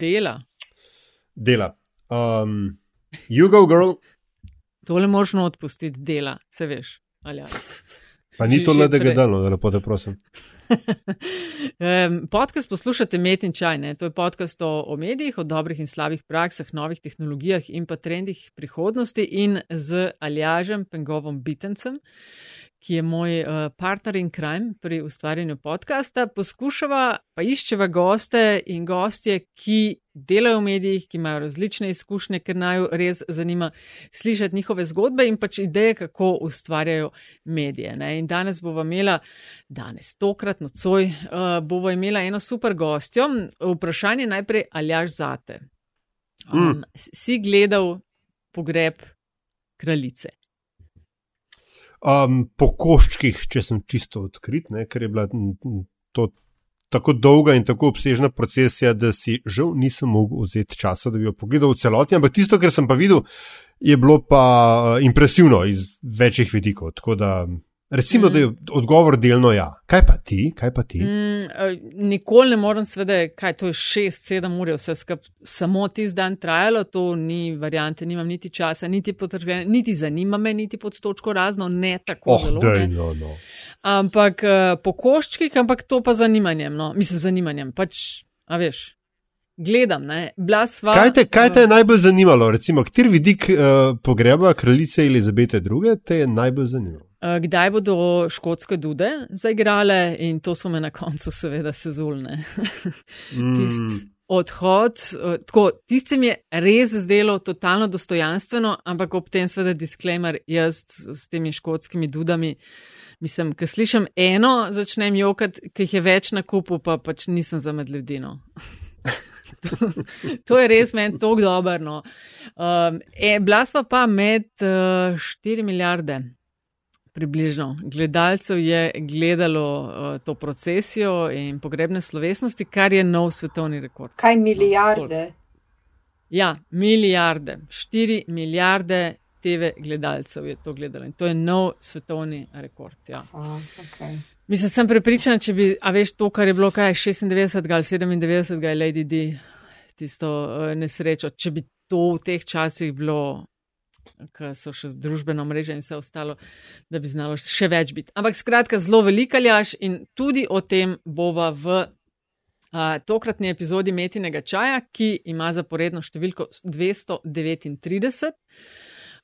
Dela. Dela. Um, you go, girl. Tole možno odpustiti dela, se veš. Ja. Pa ni to le, da ga delo, da lepo te prosim. podcast poslušate Met in Čaj. Ne? To je podcast o, o medijih, o dobrih in slabih praksah, novih tehnologijah in pa trendih prihodnosti in z Aljažem Pengovom Bitencem, ki je moj uh, partner in crime pri ustvarjanju podcasta. Poskušava pa iščeva goste in gostje, ki delajo v medijih, ki imajo različne izkušnje, ker naj res zanima slišati njihove zgodbe in pač ideje, kako ustvarjajo medije. Ne? In danes bomo imela, danes tokrat nocoj, uh, bomo imela eno super gostjo. Vprašanje najprej, aljaš zate. Um, mm. Si gledal pogreb kraljice? Um, po koščkih, če sem čisto odkrit, ne, ker je bila to tako dolga in tako obsežna procesija, da si žal nisem mogel vzeti časa, da bi jo pogledal v celoti. Ampak tisto, kar sem pa videl, je bilo pa impresivno iz večjih vidikov. Tako da Recimo, mm. da je odgovor delno ja. Kaj pa ti? Kaj pa ti? Mm, nikoli ne morem svede, kaj to je 6-7 ur, vse skupaj samo tisti dan trajalo, to ni variante, nimam niti časa, niti potrpljenja, niti zanima me, niti pod točko razno, ne tako oh, zelo. Dej, no, no. Ampak uh, po koščkih, ampak to pa zanimanjem, no, mislim, zanimanjem, pač, a veš. Gledam, sva, kaj, te, kaj te je najbolj zanimalo, recimo, kateri vidik uh, pogreba kraljice Elizabete II. te je najbolj zanimalo? Eh, kdaj bodo škotske dude zaigrale in to so me na koncu seveda sezulne. mm. Tist odhod, eh, tako, tist se mi je res zdelo totalno dostojanstveno, ampak ob tem seveda disclaimer, jaz s temi škotskimi dudami, mislim, ko slišim eno, začnem jokati, ki jih je več na kupu, pa pač nisem za med ljudino. to je res meni tako dobro. Um, e, Blasva pa med uh, 4 milijarde približno gledalcev je gledalo uh, to procesijo in pogrebne slovesnosti, kar je nov svetovni rekord. Kaj milijarde? No, ja, milijarde, štiri milijarde TV gledalcev je to gledalo in to je nov svetovni rekord. Ja. Oh, okay. Mislim, sem prepričana, če bi, a veš, to, kar je bilo kaj 96 ali 97, je Lady D, tisto uh, nesrečo, če bi to v teh časih bilo ki so še družbeno mrežo in vse ostalo, da bi znalo še več biti. Ampak skratka, zelo velika ljaš in tudi o tem bova v a, tokratni epizodi Metinega čaja, ki ima zaporedno številko 239.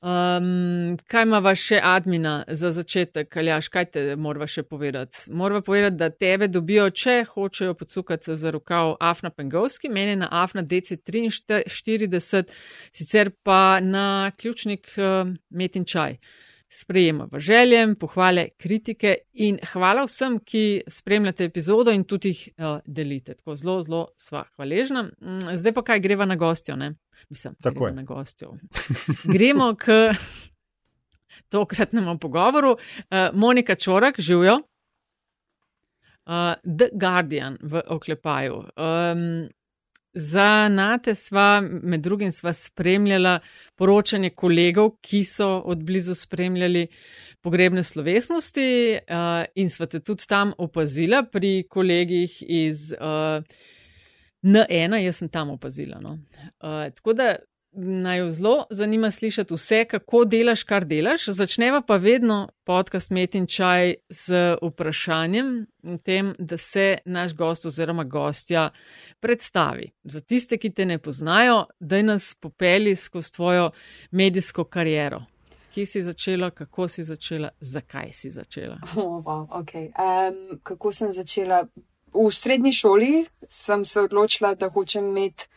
Um, kaj ima še admina za začetek, Aljaš, kaj te morava še povedati? Morava povedati, da tebe dobijo, če hočejo podsukati za rokav Afna Pengovski, meni na Afna DC43, sicer pa na ključnik uh, Metin Čaj. Sprejema v željem, pohvale, kritike in hvala vsem, ki spremljate epizodo in tudi jih uh, delite. Tako zelo, zelo sva hvaležna. Zdaj pa kaj greva na gostjo, ne? Mislim, tako je. Na gostjo. Gremo k tokratnemu pogovoru. Uh, Monika Čorak, živijo. Uh, The Guardian v oklepaju. Um, za Nate sva, med drugim, sva spremljala poročanje kolegov, ki so odblizu spremljali pogrebne slovesnosti uh, in sva te tudi tam opazila pri kolegih iz. Uh, N1, jaz sem tam opazila. No. Uh, tako da naj jo zelo zanima slišati vse, kako delaš, kar delaš. Začneva pa vedno podcast Metin Čaj z vprašanjem tem, da se naš gost oziroma gostja predstavi. Za tiste, ki te ne poznajo, da nas popeli skozi tvojo medijsko kariero. Kje si začela, kako si začela, zakaj si začela? Oh, wow, okay. um, kako sem začela? V srednji šoli sem se odločila, da hočem imeti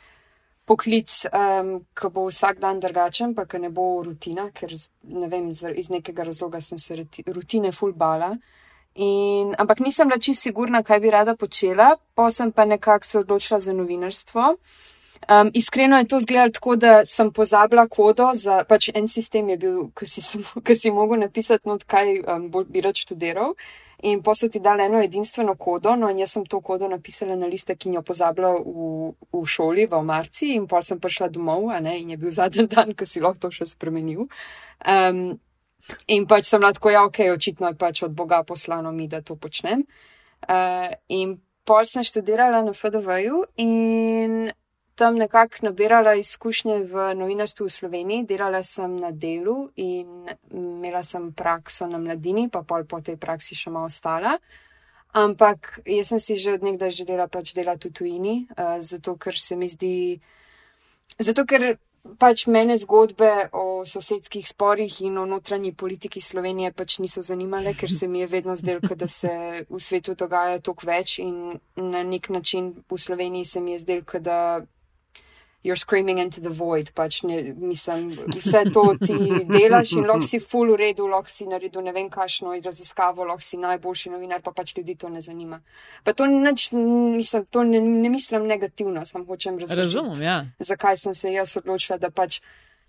poklic, um, ki bo vsak dan drugačen, pa ki ne bo rutina, ker ne vem, iz nekega razloga sem se rutine fulbala. In, ampak nisem bila čisto sigurna, kaj bi rada počela, pa sem pa nekako se odločila za novinarstvo. Um, iskreno je to izgledalo tako, da sem pozabila kodo za pač en sistem, ki si, si mogel napisati, not, kaj um, bi rad študiral. In pa so ti dali eno edinstveno kodo, no in jaz sem to kodo napisala na liste, ki jo pozabila v, v šoli, v Marci, in pa sem prišla domov, ne, in je bil zadnji dan, ko si lahko to še spremenil. Um, in pač sem lahko, ja, ok, očitno je pač od Boga poslano mi, da to počnem. Uh, in pol sem študirala na FDV-ju in tam nekako nabirala izkušnje v novinarstvu v Sloveniji, delala sem na delu in imela sem prakso na mladini, pa pol po tej praksi še malo ostala. Ampak jaz sem si že od nekdaj želela pač delati v tujini, uh, zato ker se mi zdi, zato ker pač mene zgodbe o sosedskih sporih in o notranji politiki Slovenije pač niso zanimale, ker se mi je vedno zdelo, da se v svetu dogaja toliko več in na nek način v Sloveniji se mi je zdelo, da you're screaming into the void, pač ne, mislim, vse to ti delaš in lahko si full v redu, lahko si naredil ne vem kakšno raziskavo, lahko si najboljši novinar, pa pač ljudi to ne zanima. Pa to, nič, mislim, to ne, ne mislim negativno, sam hočem razumeti. Razumem, ja. Zakaj sem se jaz odločila, da pač,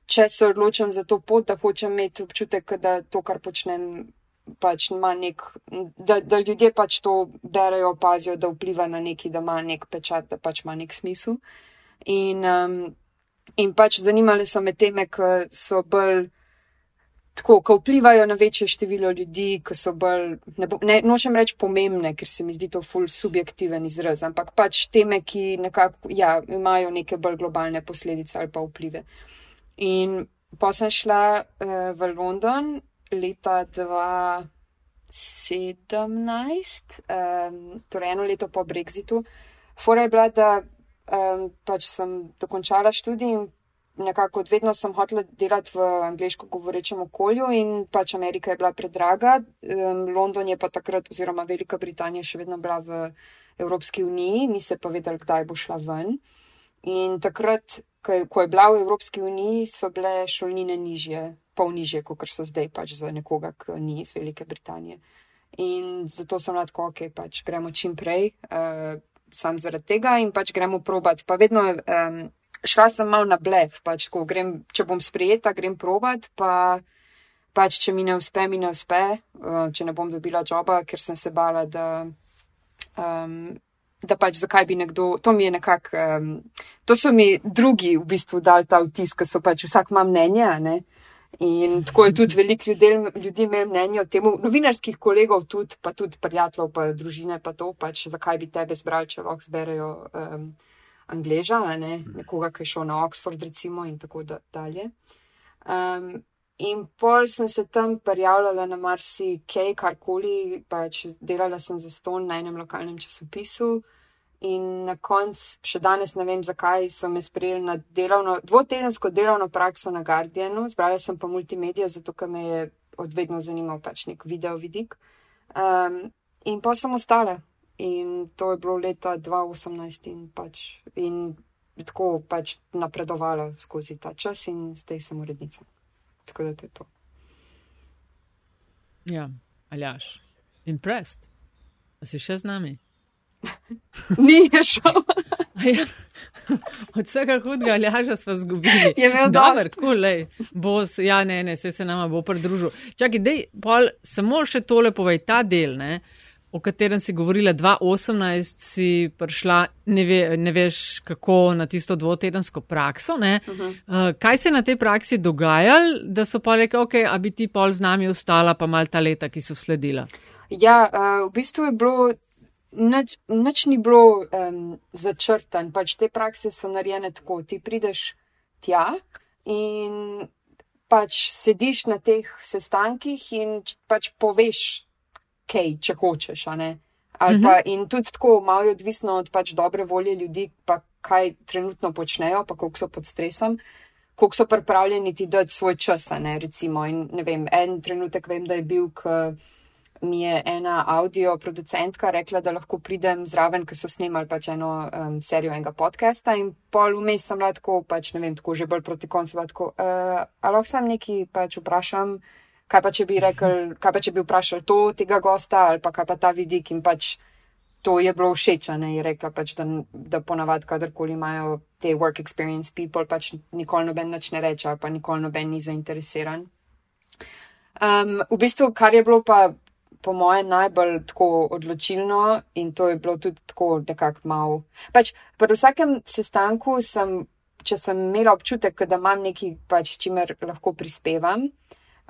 če se odločam za to pot, da hočem imeti občutek, da to, kar počnem, pač ima nek, da, da ljudje pač to berejo, opazijo, da vpliva na neki, da ima nek pečat, da pač ima nek smisel. In, um, in pač zanimale so me teme, ki so bolj tako, ki vplivajo na večje število ljudi, ki so bolj, ne, bo, ne nočem reči pomembne, ker se mi zdi to ful subjektiven izraz, ampak pač teme, ki nekako, ja, imajo neke bolj globalne posledice ali pa vplive. In pa sem šla uh, v London leta 2017, um, torej eno leto po Brexitu. Fora je bila, da um, pač sem dokončala študij in nekako vedno sem hotela delati v angliško govorečem okolju in pač Amerika je bila predraga, um, London je pa takrat oziroma Velika Britanija še vedno bila v Evropski uniji, ni se pa vedel, kdaj bo šla ven. In takrat, ko je bila v Evropski uniji, so bile šolnine nižje, pol nižje, kot so zdaj pač za nekoga, ki ni iz Velike Britanije. In zato sem lahko, ok, pač gremo čim prej. Uh, sam zaradi tega in pač gremo probat. Pa vedno um, šla sem mal na blef, pač ko grem, če bom sprijeta, grem probat, pa pač če mi ne uspe, mi ne uspe, uh, če ne bom dobila joba, ker sem se bala, da. Um, Da pač zakaj bi nekdo, to mi je nekako, um, to so mi drugi v bistvu dali ta vtis, ker so pač vsak ima mnenje, ne? In tako je tudi veliko ljudi, ljudi imel mnenje o tem, novinarskih kolegov tudi, pa tudi prijateljev, pa družine, pa to pač, zakaj bi tebe zbrali, če lahko zberejo um, angleža, ne? nekoga, ki je šel na Oxford, recimo, in tako da, dalje. Um, in pol sem se tam prijavljala na marsi kaj, karkoli, pač delala sem za ston na enem lokalnem časopisu. In na koncu, še danes ne vem, zakaj so me sprejeli na delovno, dvotedensko delovno prakso na Guardianu, zbrala sem pa multimedijo, zato ker me je odvedno zanimal pač nek video vidik. Um, in pa sem ostala. In to je bilo leta 2018 in pač in tako pač napredovala skozi ta čas in zdaj sem urednica. Tako da to je to. Ja, aljaš. Impressed. A si še z nami? Ni je šel. Ja. Od vsega hudega ljaža smo zgubili. Je imel dober, kul, cool, bos, ja, ne, ne, se se nama bo pridružil. Čakaj, dej, pol, samo še tole povej, ta del, ne, o katerem si govorila 2018, si prišla, ne, ve, ne veš kako, na tisto dvotedensko prakso, ne. Uh -huh. uh, kaj se na tej praksi dogajal, da so pa rekli, ok, a bi ti pol z nami ostala pa mal ta leta, ki so sledila? Ja, uh, v bistvu je bilo nič, nič ni bilo um, začrtan, pač te prakse so narejene tako. Ti prideš tja in pač sediš na teh sestankih in pač poveš, kaj, če hočeš. Ali pa mhm. in tudi tako, malo je odvisno od pač dobre volje ljudi, pa kaj trenutno počnejo, pa koliko so pod stresom. Kako so pripravljeni ti dati svoj čas, ne, recimo. In, ne vem, en trenutek vem, da je bil, ker mi je ena audio producentka rekla, da lahko pridem zraven, ker so snimali pač eno um, serijo enega podcasta in pol vmes sem lahko, pač ne vem, tako že bolj proti koncu, lahko, uh, ali lahko sem neki pač vprašam, kaj pa če bi rekel, kaj pa če bi vprašal to tega gosta ali pa kaj pa ta vidik in pač to je bilo všeč, ne, je rekla pač, da, da ponavad, kadarkoli imajo te work experience people, pač nikoli noben nič ne reče ali pa nikoli noben ni zainteresiran. Um, v bistvu, kar je bilo pa po mojem, najbolj tako odločilno in to je bilo tudi tako nekako mal. Pač pri vsakem sestanku sem, če sem imela občutek, da imam nekaj, pač čimer lahko prispevam,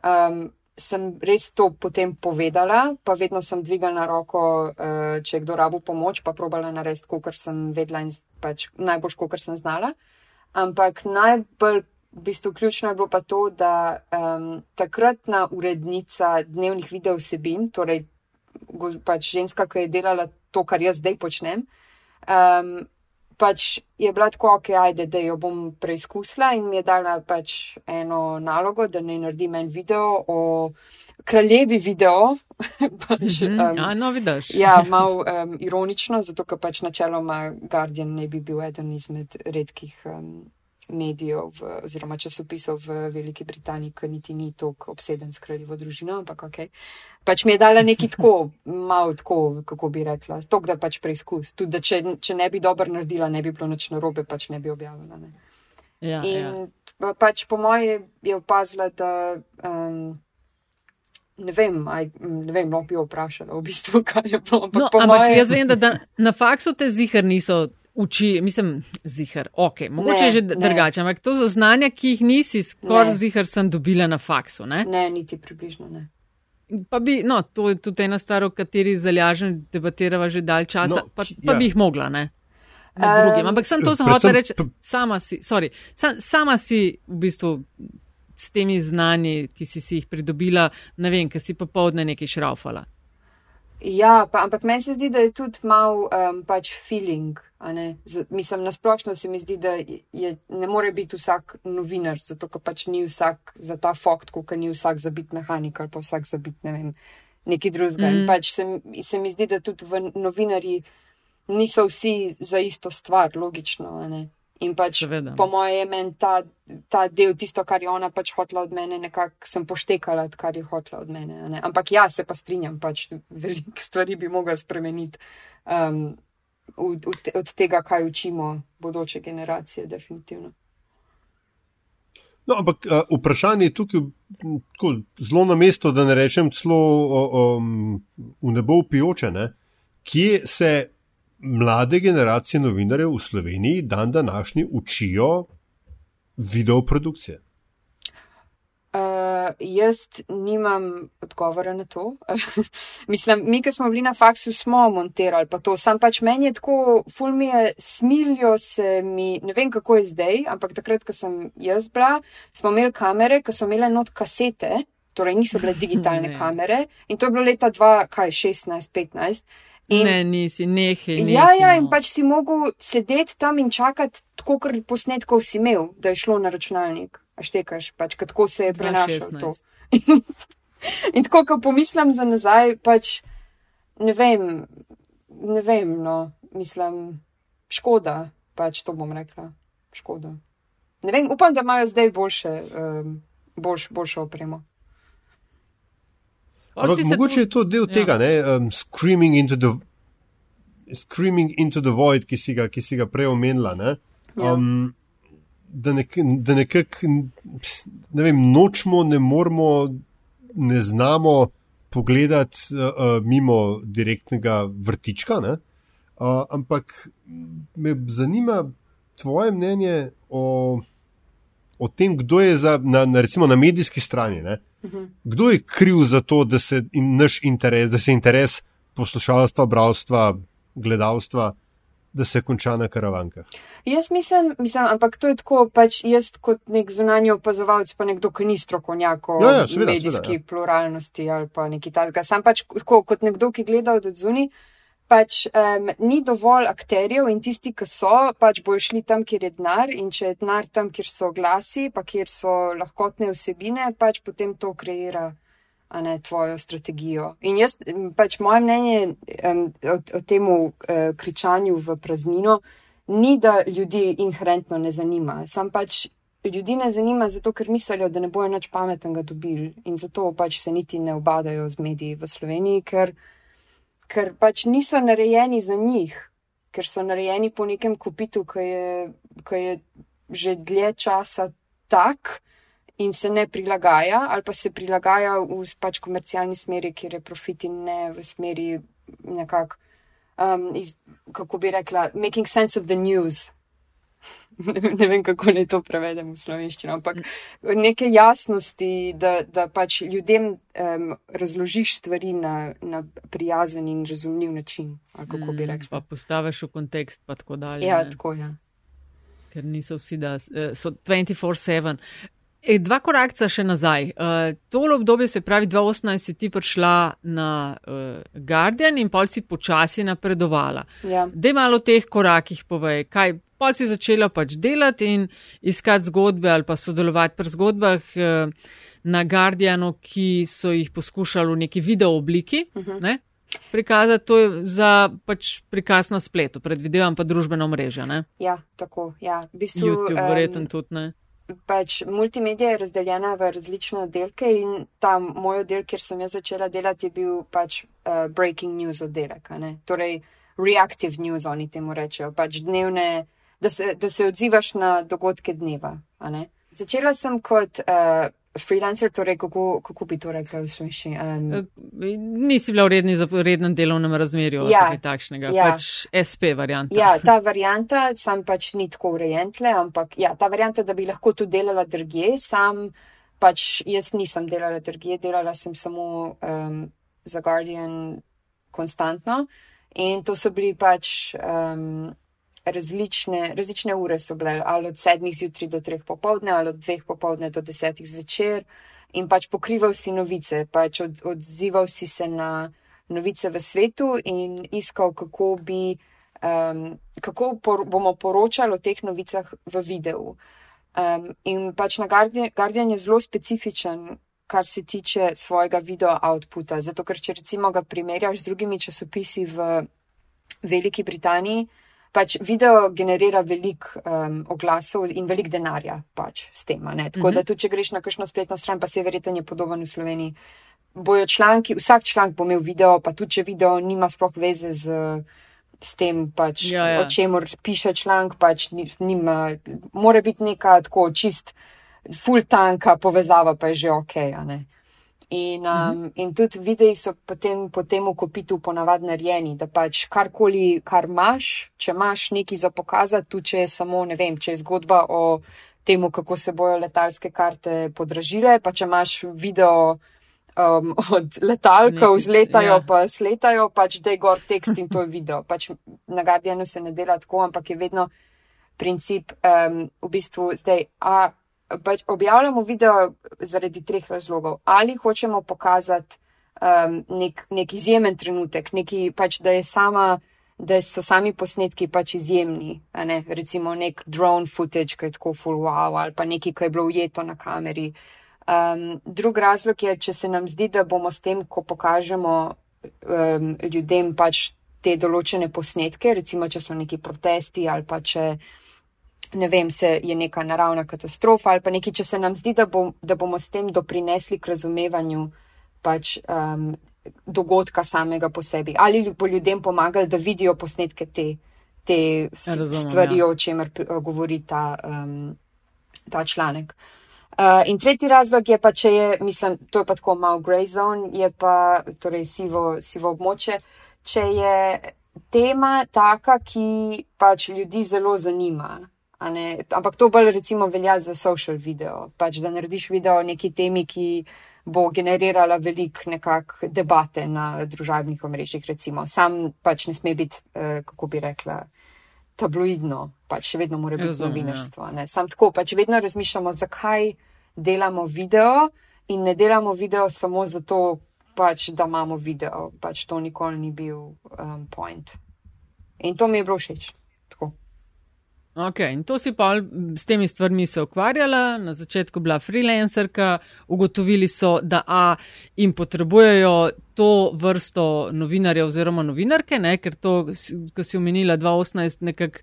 um, sem res to potem povedala, pa vedno sem dvigala roko, uh, če je kdo rabo pomoč, pa probala narediti, kot sem vedela in pač najbolj, kar sem znala. Ampak najbolj v bistvu ključno je bilo pa to, da um, takratna urednica dnevnih video vsebin, torej pač ženska, ki je delala to, kar jaz zdaj počnem, um, pač je bila tako, ok, ajde, da jo bom preizkusila in mi je dala pač eno nalogo, da ne naredim en video o kraljevi video. pač, um, ja, no, vidiš. ja, mal um, ironično, zato ker pač načeloma Guardian ne bi bil eden izmed redkih. Um, medijev v, oziroma časopisov v Veliki Britaniji, ki niti ni tako obseden s kraljevo družino, ampak ok. Pač mi je dala neki tako, malo tako, kako bi rekla, stok da pač preizkus. Tudi, da če, če ne bi dobro naredila, ne bi bilo nič narobe, pač ne bi objavila. Ne. Ja, In ja. pač po moje je opazila, da. Um, Ne vem, aj, ne vem, lahko bi jo vprašala, v bistvu, kaj je bilo. Ampak, No, ampak moje, jaz vem, da, da na faksu te zihar niso uči, mislim, zihar, ok, mogoče Ne, je že drugače, ampak to so znanja, ki jih nisi skoraj zihar sem dobila na faksu. Ne? Ne, niti približno ne. Pa bi, no, to je tudi ena stvar, o kateri zalažen debatirava že dalj časa, No, pa, ki- pa ja. bi jih mogla, ne? Med Em, drugim. Ampak sem to sem hotel reči, sama si, sorry, sam, sama si v bistvu s temi znanji, ki si si jih pridobila, ne vem, ker si popovdne nekaj šraufala. Ja, pa, ampak meni se zdi, da je tudi mal um, pač feeling. Z, mislim, nasplošno se mi zdi, da je, ne more biti vsak novinar, zato ker pač ni vsak za ta fakt, kot ni vsak za biti mehanik ali pa vsak za biti, ne vem, neki drugega. Mm. In pač se, se mi zdi, da tudi v novinarji niso vsi za isto stvar, logično. In pač, Seveda. po moje, je meni ta, ta del, tisto, kar je ona pač hotla od mene, nekako sem poštekala, kar je hotla od mene. a ne. Ampak ja, se pa strinjam, pač veliko stvari bi mogla spremeniti um, v te, od tega, kaj učimo bodoče generacije, definitivno. No, ampak uh, vprašanje je tukaj tako, zelo na mesto, da ne rečem celo o, o, m, v nebo pijoče. Ne? Kje se mlade generacije novinarjev v Sloveniji dan današnji učijo videoprodukcije? Uh, jaz nimam odgovora na to. Mislim, mi, ki smo bili na faksu, smo montirali pa to. Sam pač meni je tako, ful mi je, smilijo se mi, ne vem kako je zdaj, ampak takrat, ko sem jaz bila, smo imeli kamere, ki so imele not kasete, torej niso bile digitalne Ne. kamere in to je bilo leta 2016-15. In Ne, nisi, nehej. Ja, ja, no. in pač si mogel sedeti tam in čakati, tako kot posnetkov si imel, da je šlo na računalnik. A štekaš, pač kako se je prenašalo to. 2016. In tako, ko pomislim za nazaj, pač ne vem, ne vem, no, mislim, škoda, pač to bom rekla, škoda. Ne vem, upam, da imajo zdaj boljše, um, boljš, boljšo opremo. Ampak mogoče tu- je to del ja. tega, ne, um, screaming, into the, screaming into the void, ki si ga, ki si ga prej omenila. Ne, Ja. um, da nek, da nekako, ne vem, nočemo, ne moramo, ne znamo pogledati uh, uh, mimo direktnega vrtička. Ne, uh, ampak me zanima tvoje mnenje o, o tem, kdo je za, na, na, recimo, na medijski strani. Ne, Kdo je kriv za to, da se in naš interes, da se interes poslušalstva, bralstva, gledalstva, da se konča na karavankah? Jaz mislim, mislim, ampak to je tako, pač jaz kot nek zunanji opazovalec, pa nekdo, ki ni strokovnjak o Ja, ja, seveda, medijski seveda, ja. pluralnosti ali pa neki takega. Sam pač tako, kot nekdo, ki gleda od zunaj, pač um, ni dovolj akterjev in tisti, ki so, pač bojo šli tam, kjer je denar in če je denar tam, kjer so glasi, pa kjer so lahkotne vsebine, pač potem to kreira. A ne tvojo strategijo. In jaz, pač moje mnenje um, o, o tem uh, kričanju v praznino, ni, da ljudi inherentno ne zanima. Sam pač ljudi ne zanima zato, ker mislijo, da ne bojo nič pametnega dobili in zato pač se niti ne obadajo z mediji v Sloveniji, ker, ker pač niso narejeni za njih, ker so narejeni po nekem kopitu, ki je, ki je že dlje časa tak in se ne prilagaja, ali pa se prilagaja v pač komercialni smeri, kjer je profit in ne v smeri nekako, um, iz, kako bi rekla, making sense of the news. ne, ne vem, kako naj to prevedem v slovenščino, ampak neke jasnosti, da, da pač ljudem um, razložiš stvari na, na prijazen in razumljiv način, kako bi Mm, rekel. Pa postaviš v kontekst, pa tako dalje. Ja, ne. tako je. Ja. ker niso vsi, da eh, so 24-7. E, dva korakca še nazaj. Uh, tole obdobje, se pravi 2018, si ti prišla na uh, Guardian in pol si počasi napredovala. Ja. Dej malo o teh korakih povej, kaj pol si začela pač delati in iskati zgodbe ali pa sodelovati pri zgodbah uh, na Guardianu, ki so jih poskušali v neki video obliki. Uh -huh. ne? Prikazati to je za pač prikaz na spletu, predvidevam pa družbeno mrežo, ne? ja, tako. Ja. V bistvu, YouTube, verjetno tudi ne. pač multimedija je razdeljena v različne oddelke in ta moj oddelek, kjer sem jaz začela delati, je bil pač uh, breaking news oddelek. Torej, reactive news oni temu rečejo, pač dnevne, da se, da se odzivaš na dogodke dneva. Začela sem kot uh, freelancer, torej kako, kako bi to rekla v slovenščini. Um, Eh, Nisi bila v redni, rednem delovnem razmerju ali Ja, kaj takšnega, ja. pač SP varianta. Ja, ta varianta, sam pač ni tako urejen tle, ampak ja, ta varianta, da bi lahko tu delala drugje, sam pač jaz nisem delala drugje, delala sem samo um, za Guardian konstantno in to so bili pač um, različne, različne ure so bile, ali od sedmih zjutraj do treh popovdne, ali od dveh popovdne do desetih zvečer in pač pokrival si novice, pač od, odzival si se na novice v svetu in iskal, kako bi, um, kako por, bomo poročali o teh novicah v videu. Um, in pač na Guardian, Guardian je zelo specifičen, kar se tiče svojega video outputa. Zato, ker če recimo ga primerjaš z drugimi časopisi v Veliki Britaniji, pač video generira veliko um, oglasov in veliko denarja pač s tem. Tako mm -hmm. da tudi, če greš na kakšno spletno stran, pa se verjetno je podoben v Sloveniji, bojo članki, vsak članek bo imel video, pa tudi, če video nima sploh veze z. S tem, pač, Ja, ja. o čemer piše članek, pač ni- nima, mora biti neka tako čist full tanka povezava, pa je že ok. a ne. In, um, in tudi videi so potem po tem kopitu ponavadi narejeni, da pač karkoli, kar imaš, če imaš nekaj za pokazati, tudi če je samo, ne vem, če je zgodba o tem, kako se bojo letalske karte podražile, pa če imaš video um, od letal, Nekaj- vzletajo, ja. pa sletajo, pač da je gor tekst in to je video. Pač na Guardianu se ne dela tako, ampak je vedno princip um, v bistvu zdaj. A, pač objavljamo video zaradi treh razlogov. Ali hočemo pokazati um, nek, nek izjemen trenutek, neki, pač, da, je sama, da so sami posnetki pač izjemni. Ne? Recimo nek drone footage, ki je tako full wow, ali pa nekaj, ki je bilo ujeto na kameri. Um, drug razlog je, če se nam zdi, da bomo s tem, ko pokažemo um, ljudem pač te določene posnetke, recimo, če so neki protesti ali pa če ne vem, se je neka naravna katastrofa ali pa nekaj, če se nam zdi, da, bom, da bomo s tem doprinesli k razumevanju pač um, dogodka samega po sebi. Ali bo ljudem pomagali, da vidijo posnetke te, te st- Razumem, stvari, ja. o čemer govori ta, um, ta članek. Uh, in tretji razlog je pa, če je, mislim, to je pa tako malo grey zone, je pa torej sivo, sivo območje, če je tema taka, ki pač ljudi zelo zanima. Ampak to bolj recimo velja za social video, pač da narediš video o neki temi, ki bo generirala veliko nekak debate na družabnih omrežjih, recimo. Sam pač ne sme biti, eh, kako bi rekla, tabloidno, pač še vedno mora biti Razumem, ja. novinarstvo. ne. Sam tako, pač vedno razmišljamo, zakaj delamo video in ne delamo video samo zato, pač, da imamo video. Pač to nikoli ni bil um, point. In to mi je bilo všeč. Ok, in to si pa s temi stvarmi se ukvarjala, na začetku bila freelancerka, ugotovili so, da A jim potrebujejo to vrsto novinarjev oziroma novinarke, ne, ker to, ko si omenila 2018, nekako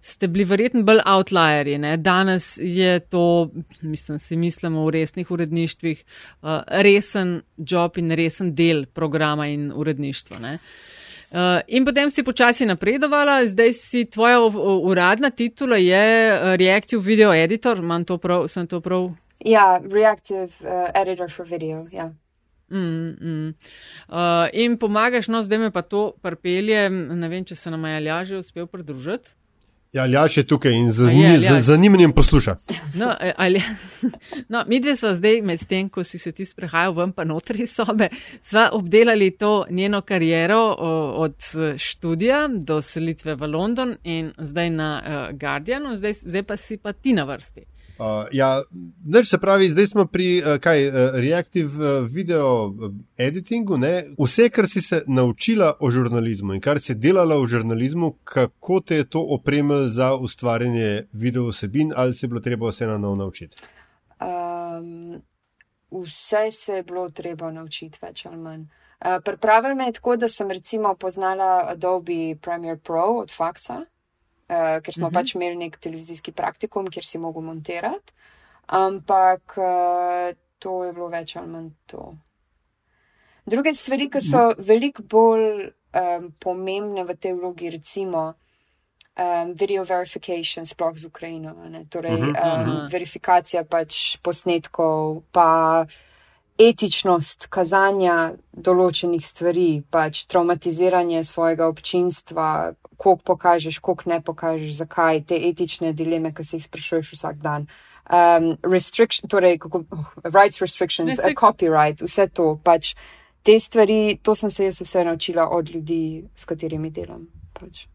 ste bili verjetno bolj outlierji. Ne. Danes je to, mislim, si mislimo v resnih uredništvih, uh, resen job in resen del programa in uredništva. Ne. Uh, in potem si počasi napredovala, zdaj si tvoja uradna titula je uh, Reactive Video Editor, imam to prav, sem to prav. Ja, reactive uh, editor for video. Ja. Mm, mm. Uh, in pomagaš, no zdaj me pa to pripelje, ne vem, če se nam je Aljaž že uspel pridružiti. Ja, Aljaš je tukaj in z je, z Aljaž? zanimanjem posluša. No, ali, no, mi dve smo zdaj, medtem ko si se ti sprehajal ven, pa notri iz sobe, sva obdelali to njeno kariero o, od eh, študija do selitve v London in zdaj na uh, Guardianu, zdaj, zdaj pa si pa ti na vrsti. Uh, ja, neč se pravi, zdaj smo pri uh, kaj, uh, reactive uh, video uh, editingu. Ne? Vse, kar si se naučila o žurnalizmu in kar si delala v žurnalizmu, kako te je to opremilo za ustvarjanje video vsebin, ali se je bilo treba vse na novo naučiti? Um, vse se je bilo treba naučiti, več ali manj. Uh, Pripravili me je tako, da sem recimo poznala Adobe Premiere Pro od Faxa, uh, ker smo uh -huh. pač imeli nek televizijski praktikum, kjer si mogel montirati. Ampak uh, to je bilo več ali manj to. Druge stvari, ki so veliko bolj um, pomembne v tej vlogi, recimo um, video verification, sploh z Ukrajino, ne, torej Mhm, um, aha. verifikacija pač posnetkov, pa etičnost kazanja določenih stvari, pač traumatiziranje svojega občinstva, koliko pokažeš, koliko ne pokažeš, zakaj, te etične dileme, ki se jih sprašuješ vsak dan. Um, restriction, torej, kako, oh, rights restrictions, saj- copyright, vse to, pač te stvari, to sem se jaz vse naučila od ljudi, s katerimi delam. Pač.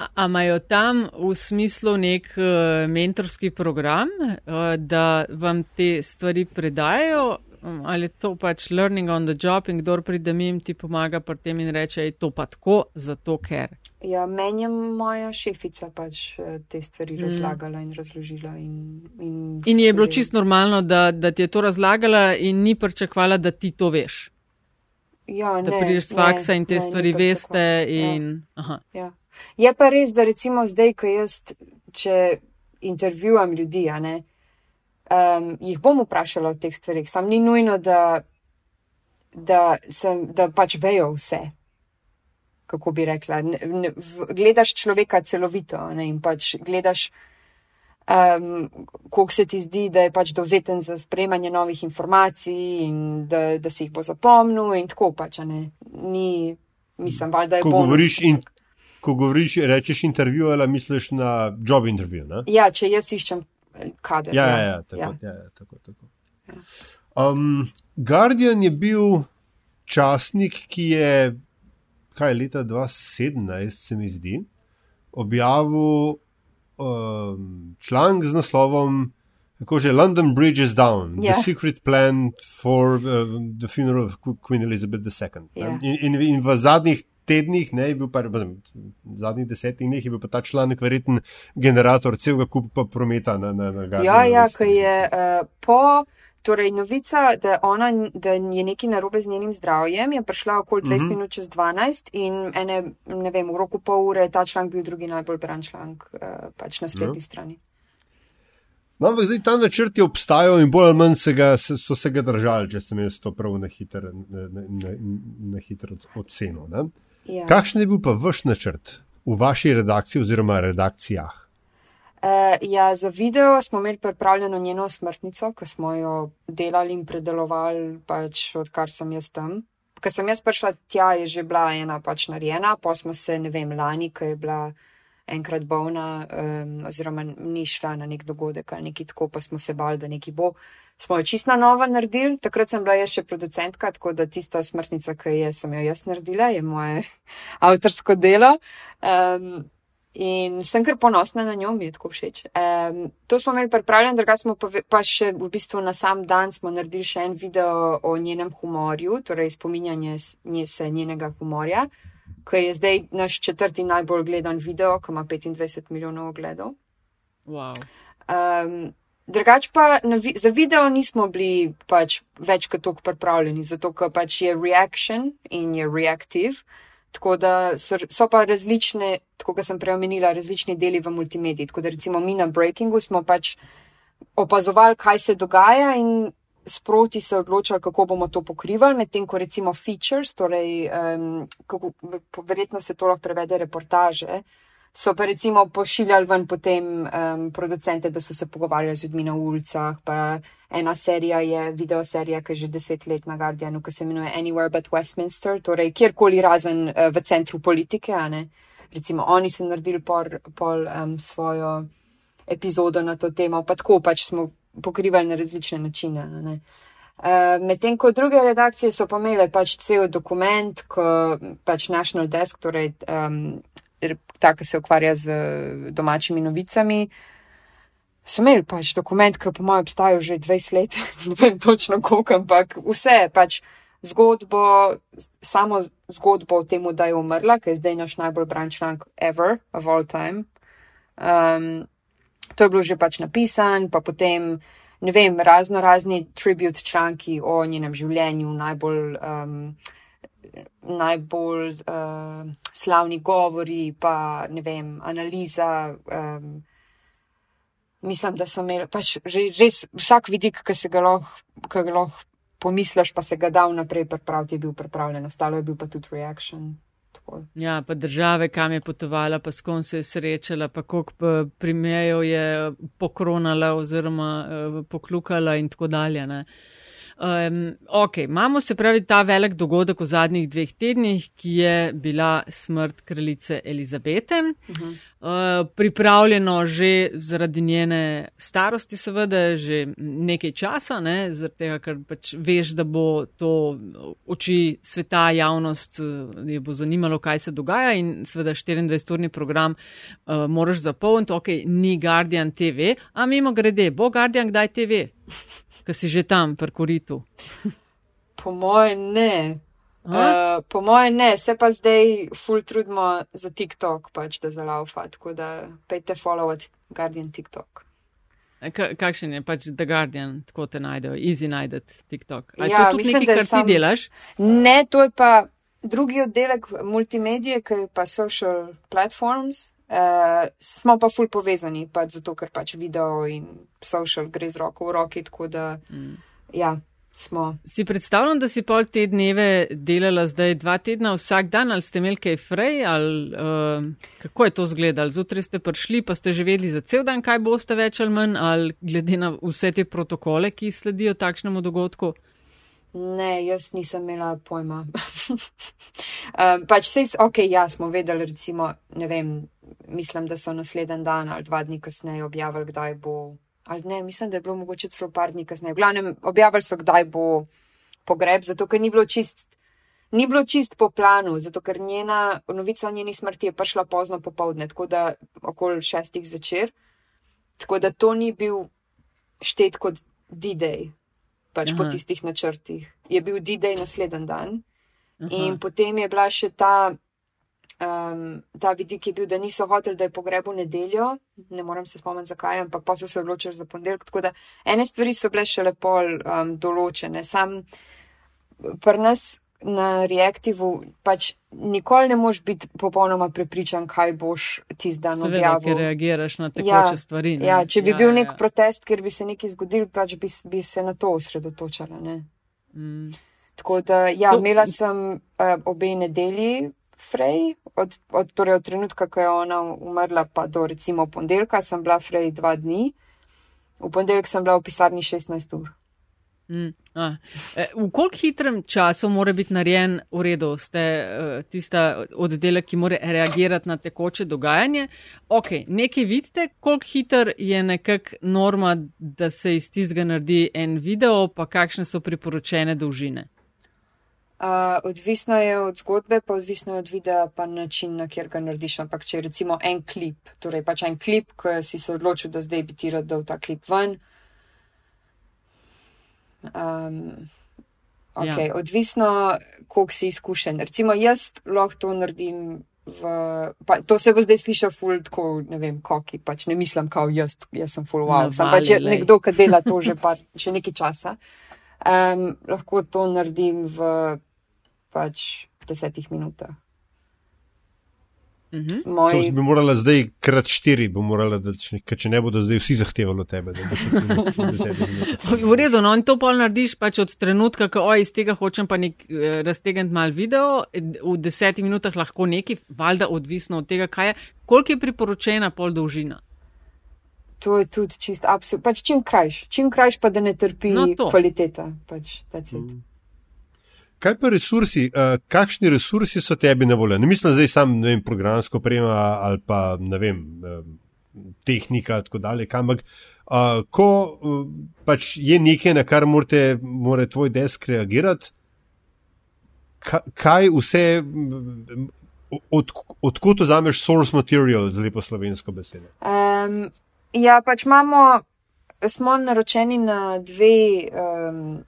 A imajo tam v smislu nek uh, mentorski program, uh, da vam te stvari predajo, um, ali je to pač learning on the job in kdor pride mim, ti pomaga pri tem in reče, je to pa tako, zato ker. Ja, meni je moja šefica pač eh, te stvari Mm. mm. razlagala in razložila. In, in, In je bilo čisto normalno, da, da ti je to razlagala in ni pričakvala, da ti to veš. ja, Da ne, prideš ne, faksa in te ne, stvari veste. pričakovala. In, aha. Ja, ja. Je pa res, da recimo zdaj, ko jaz, če intervjuvam ljudi, ne, um, jih bom vprašala o teh stvarih. Sam ni nujno, da, da, sem, da pač vejo vse. Kako bi rekla, ne, ne, v, gledaš človeka celovito ne, in pač gledaš, um, koliko se ti zdi, da je pač dovzeten za sprejemanje novih informacij in da, da si jih bo zapomnil in tako pač, ne. Ni, mislim, valjda je Ko bonus. govoriš, in, ko govoriš, rečeš intervju ali misliš na job intervju. Ne? Ja, če jaz iščem eh, kader. Ja, ja, ja, tako, ja. ja. Ja, tako, tako. Um, Guardian je bil časnik, ki je, kaj leta 2017, se mi zdi, objavil um, članek z naslovom. Kako že London Bridge is down, yeah. Ja. the secret plan for uh, the funeral of Qu- Queen Elizabeth II. Ja. In, in, in v zadnjih tednih, ne, je bil pa, v zadnjih desetih dneh, je bil pa ta članek verjeten generator celega kupa prometa na, na, na Guardianu. Ja, ja, ki je uh, po, torej novica, da, ona, da je nekaj narobe z njenim zdravjem, je prišla okoli 20 Mhm. mm -hmm. minut čez 12 in ene, ne vem, v roku pol ure je ta članek bil drugi najbolj bran članek uh, pač na spletni Ja. strani. No, ampak zdaj ta načrt je obstajal in bolj ali manj se ga, so se ga držali, če sem jaz to prav na od- ocenil. ne. Ja. Kakšen je bil pa vaš načrt v vaši redakciji oziroma redakcijah? Uh, ja, za video smo imeli pripravljeno njeno smrtnico, ki smo jo delali in predelovali, pač odkar sem jaz tam. Ker sem jaz prišla tja, je že bila ena pač narejena, pa smo se, ne vem, lani, ko je bila enkrat bolna, um, oziroma ni šla na nek dogodek ali nekaj tako, pa smo se bali, da nekaj bo. Smo jo čisto na novo naredili, takrat sem bila jaz še producentka, tako da tista smrtnica, ki je, sem jo jaz naredila, je moje avtorsko delo. Um, In sem kar ponosna na njo, mi je tako všeč. Um, to smo imeli pripravljeno, druga smo pa, pa še v bistvu na sam dan smo naredili še en video o njenem humorju, torej spominjanje nje, se njenega humorja, ki je zdaj naš četrti najbolj gledan video, ki ima 25 milijonov ogledov. Wow. Um, drugač pa vi- za video nismo bili pač več kot toliko pripravljeni, zato ker pač je reaction in je reactive. Tako da so, so pa različne, tako kot sem prej omenila, različni deli v multimediji. Tako da recimo mi na Breakingu smo pač opazovali, kaj se dogaja in sproti se odločali, kako bomo to pokrivali, medtem ko recimo features, torej um, kako, verjetno se to lahko prevede reportaže, so pa recimo pošiljali ven potem um, producente, da so se pogovarjali z ljudmi na ulicah, pa ena serija je videoserija, ki je že deset let na Guardianu, ki se imenuje Anywhere but Westminster, torej kjerkoli razen uh, v centru politike, recimo oni so naredili pol, pol um, svojo epizodo na to temo, pa tako pač smo pokrivali na različne načine. Ne. Uh, Medtem ko druge redakcije so pa imele pač cel dokument, ko pač National Desk, torej um, ta, ki se ukvarja z domačimi novicami, so imeli pač dokument, ki po mojem obstaja že 20 let, ne vem točno koliko, ampak vse pač zgodbo, samo zgodbo o tem, da je umrla, ki je zdaj naš najbolj bran članek ever, of all time. Um, to je bilo že pač napisan, pa potem, ne vem, razno razni tribute članki o njenem življenju, najbolj. Um, najbolj uh, slavni govori, pa ne vem, analiza. Um, mislim, da so imeli pač res vsak vidik, ki se ga lahko loh pomisliš, pa se ga da vnaprej pripraviti, je bil pripravljen, ostalo je bil pa tudi reaction. Ja, pa države, kam je potovala, pa s kom se je srečala, pa koliko primerjev je pokronala oziroma uh, poklukala in tako dalje. Uh, Um, ok, imamo se pravi ta velik dogodek v zadnjih dveh tednih, ki je bila smrt kraljice Elizabete. Uh -huh. uh, pripravljeno že zaradi njene starosti, seveda, že nekaj časa, ne, zaradi tega, ker pač veš, da bo to oči sveta, javnost, je bo zanimalo, kaj se dogaja in seveda 24-urni program uh, moraš zapolniti. Ok, ni Guardian TV, a mimo grede, bo Guardian kdaj TV? Ki si že tam, pri koritu? po moje ne. Uh, po moje ne, se pa zdaj ful trudimo za TikTok, pač da zalaufa, tako da pejte followati Guardian TikTok. K kakšen je pač The Guardian, tako te najdejo, easy najdete TikTok. A ja, to tudi mislim, nekaj, kar sam... ti delaš? Ne, to je pa drugi oddelek multimedije, ki je pa social platforms, Uh, smo pa ful povezani, pač zato ker pač video in social gre z roko v roki, tako da mm. ja, smo. Si predstavljam, da si pol te dneve delala zdaj dva tedna vsak dan, ali ste imeli kaj frej, ali uh, kako je to izgledalo? Zjutraj ste prišli, pa ste že vedeli za cel dan, kaj boste več ali manj, ali glede na vse te protokole, ki sledijo takšnemu dogodku? Ne, jaz nisem imela pojma. um, pač sej, ok, ja, smo vedeli, recimo, ne vem mislim, da so naslednji dan ali dva dni kasneje objavili, kdaj bo. Ali ne, mislim, da je bilo mogoče celo par dni kasneje. V glavnem, objavili so, kdaj bo pogreb, zato ker ni bilo čist. Ni bilo čist po planu, zato ker njena novica o njeni smrti je prišla pozno popovdne, tako da okoli šestih zvečer. Tako da to ni bil štet kot D-Day, pač Aha. po tistih načrtih. Je bil D-Day naslednji dan. Aha. In potem je bila še ta um, ta vidik je bil, da niso hoteli, da je pogreb v nedeljo, ne morem se spomniti zakaj, ampak pa so se odločili za ponedeljek. Tako da ene stvari so bile še lepo um, določene. Sam pri nas na reaktivu pač nikoli ne moš biti popolnoma prepričan, kaj boš ti zdaj objavil. Ker reagiraš na tekoče ja, stvari. Ne? Ja, če bi ja, bil nek ja. protest, ker bi se nekaj zgodil, pač bi, bi se na to osredotočala. Mm. Tako da, ja, to... imela sem uh, obe nedelji, Frej, od, od, torej od trenutka, ko je ona umrla, pa do recimo ponedeljka, sem bila Frej dva dni, v ponedeljek sem bila v pisarni 16 ur. Mm, e, v koliko hitrem času mora biti narejen v redu, ste uh, tista oddelek, ki mora reagirati na tekoče dogajanje? Ok, nekaj vidite, koliko hiter je nekak norma, da se iz tistega naredi en video, pa kakšne so priporočene dolžine? Odvisno je od zgodbe, pa odvisno je od videa, pa način, na kjer ga narediš. Ampak če je recimo en klip, torej pač en klip, ko si se odločil, da zdaj bi ti rad dal ta klip ven. Um, okay, ja. Odvisno, koliko si izkušen. Recimo jaz lahko to naredim. V, pa, to se bo zdaj slišal ful, tako ne vem, koki, pač ne mislim, kao jaz, jaz sem ful wow. Sem pač nekdo, ki dela to že, par, že nekaj časa. Um, lahko to naredim v pač v desetih minutah. Uh -huh. Moj... To bi morala zdaj krat štiri, bo morala, da, če, če ne bodo zdaj vsi zahtevali od tebe. v redu, no in to pol narediš pač od trenutka, ko oj, iz tega hočem pa nek eh, raztegant mal video, v desetih minutah lahko neki, valjda odvisno od tega, kaj je, koliko je priporočena pol dolžina. To je tudi čist absolutno, pač čim krajš, čim krajš pa da ne trpi no, kvaliteta. Pač, kaj pa resursi, uh, kakšni resursi so tebi na voljo? Ne mislim zdaj sam, ne vem, programsko prema ali pa, ne vem, uh, tehnika in tako dalje, ampak uh, ko uh, pač je nekaj, na kar morate, mora tvoj desk reagirati, kaj vse, od, odkud vzameš source material, za lepo slovensko besedo? Um, ja, pač imamo, smo naročeni na dve um,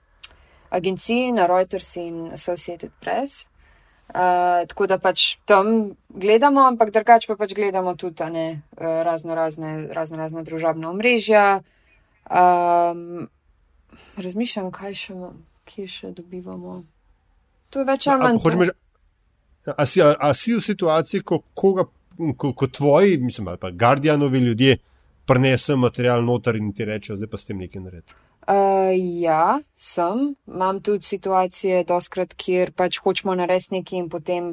agenciji, na Reuters in Associated Press. Uh, tako da pač tam gledamo, ampak drugače pa pač gledamo tudi ne, razno, razne, razno razne družabne omrežja. Um, razmišljam, kaj še, kje še dobivamo. To je več ali manj. A si, a, a si v situaciji, ko, koga, ko, ko tvoji, mislim, ali pa Guardianovi ljudje prenesejo material noter in ti rečejo, zdaj pa s tem nekaj naredi? Uh, ja, sem. Imam tudi situacije, doskrat, kjer pač hočemo narediti nekaj in potem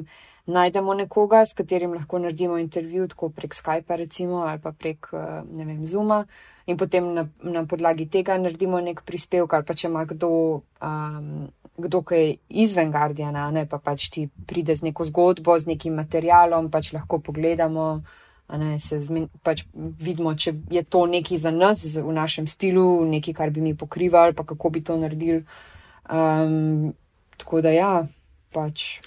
najdemo nekoga, s katerim lahko naredimo intervju, tako prek Skypa recimo ali pa prek, ne vem, Zuma. In potem na, na podlagi tega naredimo nek prispevek ali pa če ima kdo. Um, kdo je izven Guardiana, ne pa pač ti pride z neko zgodbo, z nekim materialom, pač lahko pogledamo, ne, se zmin, pač vidimo, če je to nekaj za nas v našem stilu, nekaj, kar bi mi pokrivali, pa kako bi to naredili. Um, tako da ja. Pač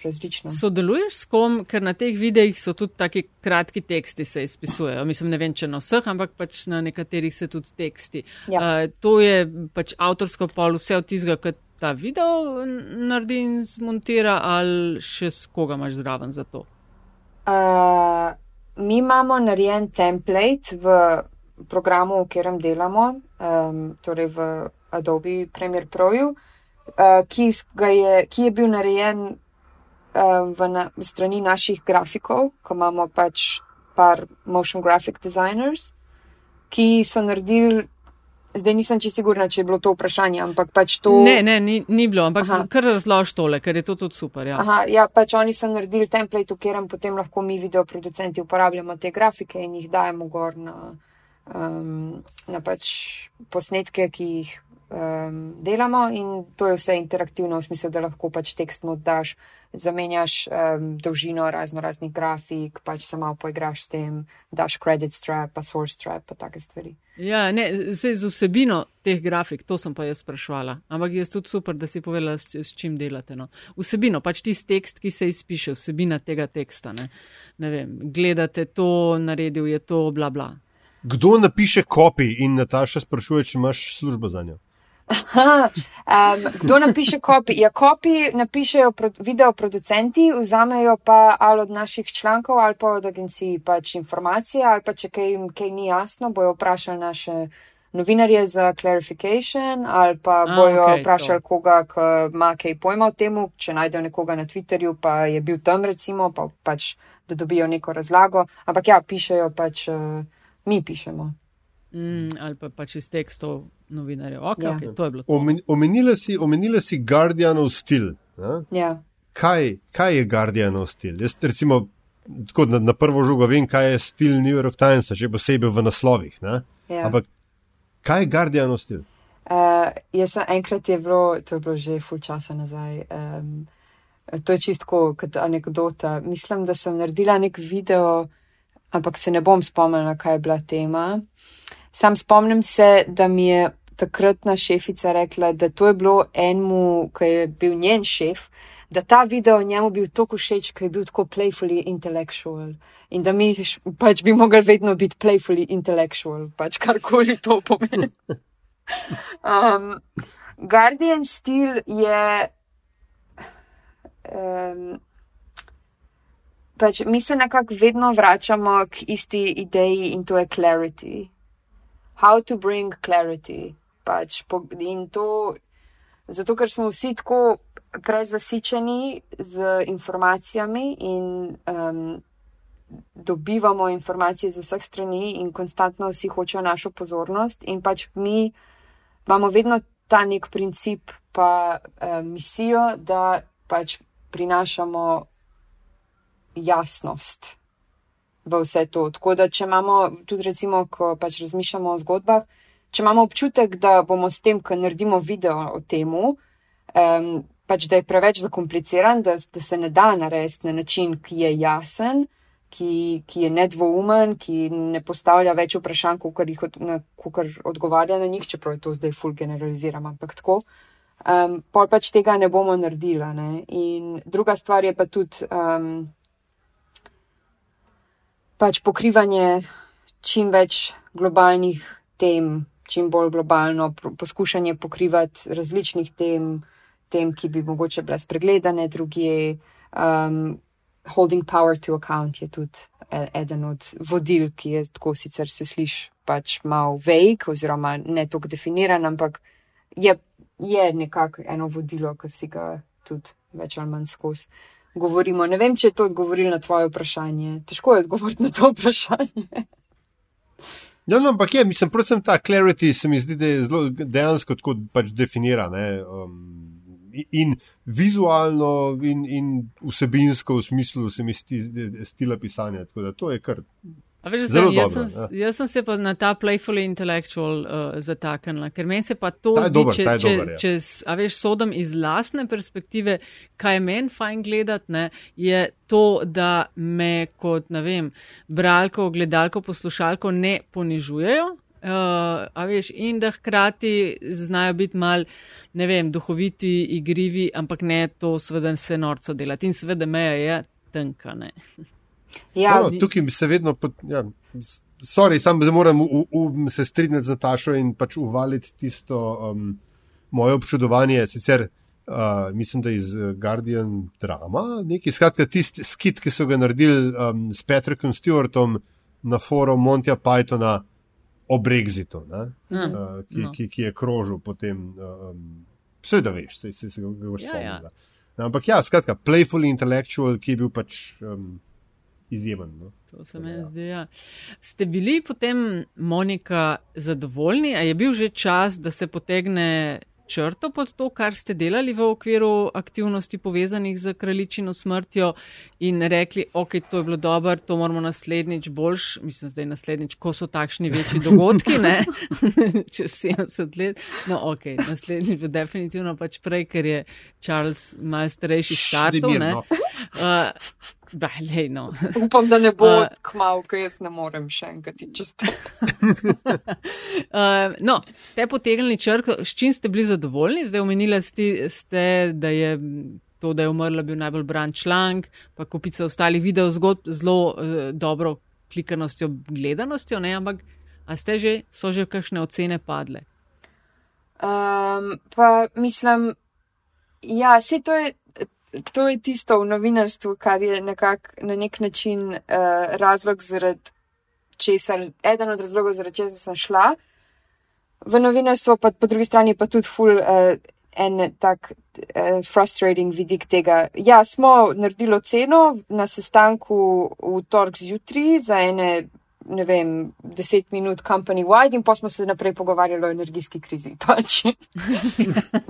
različno. Sodeluješ s kom, ker na teh videih so tudi taki kratki teksti, se izpisujejo. Mislim, ne vem, če na vseh, ampak pač na nekaterih se tudi teksti. Ja. Uh, to je pač avtorsko pol, vse od tizga, kot ta video naredi in zmontira, ali še s koga imaš zraven za to? Uh, mi imamo narejen template v programu, v katerem delamo, um, torej v Adobe Premiere Pro, uh, ki, je, ki je bil narejen uh, v na, strani naših grafikov, ko imamo pač par motion graphic designers, ki so naredili Zdaj nisem čisto sigurna, če je bilo to vprašanje, ampak pač to. Ne, ne, ni, ni bilo, ampak Aha. kar razlož tole, ker je to tudi super. Ja, Aha, ja pač oni so naredili template, v katerem potem lahko mi, videoproducenti, uporabljamo te grafike in jih dajemo gor na, um, na pač posnetke, ki jih um, delamo in to je vse interaktivno v smislu, da lahko pač tekst not daš, zamenjaš um, dolžino razno raznih grafik, pač se malo poigraš s tem, daš credit strap, pa source strap, pa take stvari. Ja, ne, zdaj z vsebino teh grafik, to sem pa jaz sprašvala, ampak je tudi super, da si povedala, s, s čim delate. No. Vsebino, pač tisti tekst, ki se izpiše, vsebina tega teksta. Ne. Ne vem, gledate to, naredil je to, bla bla. Kdo napiše kopij in Nataša sprašuje, če imaš službo za njo? Um, kdo napiše kopi? Ja, kopi napišejo pro, video producenti, vzamejo pa ali od naših člankov ali pa od agencij pač informacije ali pa če kaj, kaj ni jasno, bojo vprašali naše novinarje za clarification ali pa bojo A, okay, vprašali to. koga, ki ima kaj pojma o temu, če najdejo nekoga na Twitterju, pa je bil tam recimo, pa pač da dobijo neko razlago. Ampak ja, pišejo pač, uh, mi pišemo. Mm, ali pa pač iz tekstov novinarjev. Okay, ja. okay, to je bilo. Omenila si, omenila si Guardianov stil. Ja. Kaj, kaj je Guardianov stil? Jaz, recimo, na, na prvo žogo vem, kaj je stil New York Timesa, še posebej v naslovih. Ja. Ampak kaj je Guardianov stil? Uh, jaz sem enkrat je bilo, to je bilo že ful časa nazaj. Um, to je čisto kot anekdota. Mislim, da sem naredila nek video, ampak se ne bom spomnila, kaj je bila tema. Sam spomnim se, da mi je takratna šefica rekla, da to je bilo enemu, ki je bil njen šef, da ta video njemu bil tako všeč, ker je bil tako playfully intellectual. In da mi pač bi mogli vedno biti playfully intellectual, pač karkoli to pomeni. Um, Guardian stil je. Um, pač mi se nekako vedno vračamo k isti ideji in to je clarity how to bring clarity. Pač, in to, zato ker smo vsi tako prezasičeni z informacijami in um, dobivamo informacije z vseh strani in konstantno vsi hočejo našo pozornost in pač mi imamo vedno ta nek princip pa um, misijo, da pač prinašamo jasnost v vse to. Tako da, če imamo tudi, recimo, ko pač razmišljamo o zgodbah, če imamo občutek, da bomo s tem, ko naredimo video o tem, um, pač da je preveč zakompliciran, da, da se ne da narediti na način, ki je jasen, ki, ki je nedvoumen, ki ne postavlja več vprašanj, kot odgovarja na njih, čeprav je to zdaj full generaliziram, ampak tako. Um, pol pač tega ne bomo naredila. Ne? In druga stvar je pa tudi um, pač pokrivanje čim več globalnih tem, čim bolj globalno, poskušanje pokrivati različnih tem, tem, ki bi mogoče bile spregledane, druge. Um, holding power to account je tudi e, eden od vodil, ki je tako sicer se sliši pač mal vejk oziroma ne tako definiran, ampak je, je nekako eno vodilo, ki si ga tudi več ali manj skozi. Govorimo. Ne vem, če je to odgovorilo na tvoje vprašanje. Težko je odgovoriti na to vprašanje. Ja, no, ampak je, mislim, predvsem ta clarity se mi zdi, da je zelo dejansko tako pač definira. Um, in vizualno, in, in vsebinsko, v smislu, se mi zdi, stila pisanja. Tako da to je kar Veš, Zelo jaz, dobro, sem, ja. jaz sem se pa na ta playful intellectual uh, zataknila, ker meni se pa to zdi, dober, če, če, dober, ja. če a veš, sodom iz lastne perspektive, kaj je meni fajn gledati, ne, je to, da me kot, ne vem, bralko, gledalko, poslušalko ne ponižujejo. Uh, a veš, in da hkrati znajo biti mal, ne vem, duhoviti, igrivi, ampak ne to, seveda, se norco delati. In seveda meja je tenka, ne. Ja, no, tukaj bi se vedno, ja, sorry, sam moram u, u, se strinjati z Natašo in pač uvaliti tisto um, moje občudovanje. Sicer uh, mislim, da iz Guardian drama, neki skratka tisti skit, ki so ga naredili um, s Patrickom Stewartom na forum Montja Pythona o Brexitu, mm, uh, ki, no. ki, ki je krožil potem. Um, Vse da veš, se, se, se ga boš ja. spomnil. Ja. Ampak ja, skratka, playful intellectual, ki je bil pač um, izjemen. No? To se mi ja. zdi. Ja. Ste bili potem, Monika, zadovoljni, a je bil že čas, da se potegne črto pod to, kar ste delali v okviru aktivnosti povezanih z kraljičino smrtjo in rekli, ok, to je bilo dobro, to moramo naslednjič boljš, mislim, zdaj naslednjič, ko so takšni večji dogodki, ne, čez 70 let. No, ok, naslednjič bo definitivno pač prej, ker je Charles malce starejši štartov. Uh, Da, lej, no. Upam, da ne bo uh, kmal, ker jaz ne morem še enkrat to. uh, no, ste potegnili črko, s čim ste bili zadovoljni? Zdaj omenili ste, da je to, da je umrla, bil najbolj bran članek, pa kupica ostalih videov zgodb zelo uh, dobro klikanostjo, gledanostjo, ne? ampak a ste že, so že kakšne ocene padle? Um, pa mislim, ja, se to je to je tisto v novinarstvu, kar je nekak, na nek način uh, razlog, zaradi česar, eden od razlogov, zaradi česar sem šla v novinarstvo, pa po drugi strani pa tudi ful. Uh, En tak uh, frustrating vidik tega. Ja, smo naredili oceno na sestanku v torek zjutraj za ene ne vem, deset minut company wide in pa smo se naprej pogovarjali o energijski krizi. Pač,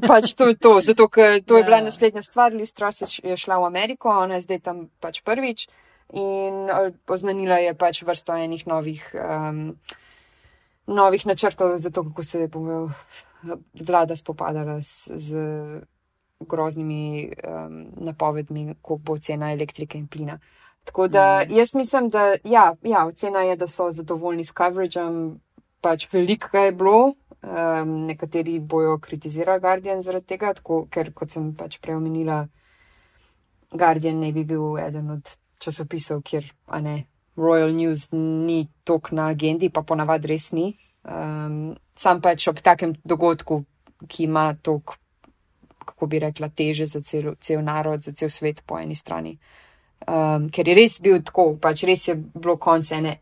pač to je to, zato ker to je bila ja. naslednja stvar, Listra je šla v Ameriko, ona je zdaj tam pač prvič in poznanila je pač vrsto enih novih, um, novih načrtov za to, kako se bo vlada spopadala z, z groznimi um, napovedmi, koliko bo cena elektrike in plina. Tako da mm. jaz mislim, da ja, ja, ocena je, da so zadovoljni s coverageom, pač veliko je bilo. Um, nekateri bojo kritizirali Guardian zaradi tega, tako, ker kot sem pač preomenila, Guardian ne bi bil eden od časopisov, kjer ne, Royal News ni tok na agendi, pa ponavadi res ni. Um, sam pač ob takem dogodku, ki ima tok, kako bi rekla, teže za cel, cel narod, za cel svet po eni strani um, ker je res bil tako, pač res je bilo konc ene,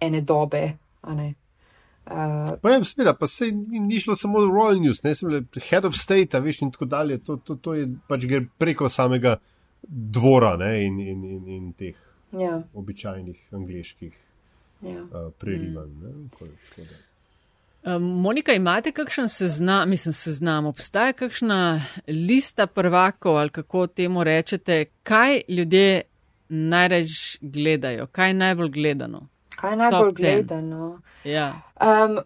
ene dobe. Uh, pa je, seveda, pa se ni šlo samo v Royal News, ne samo head of state, veš, in tako dalje. To, to, to je pač gre preko samega dvora ne, in, in, in, in teh ja. običajnih angliških ja. uh, prerivanj. Mm. Um, Monika, imate kakšen seznam, mislim, seznam, obstaja kakšna lista prvakov ali kako temu rečete, kaj ljudje najreč gledajo, kaj je najbolj gledano? Kaj je najbolj Top gledano? Ja. Um,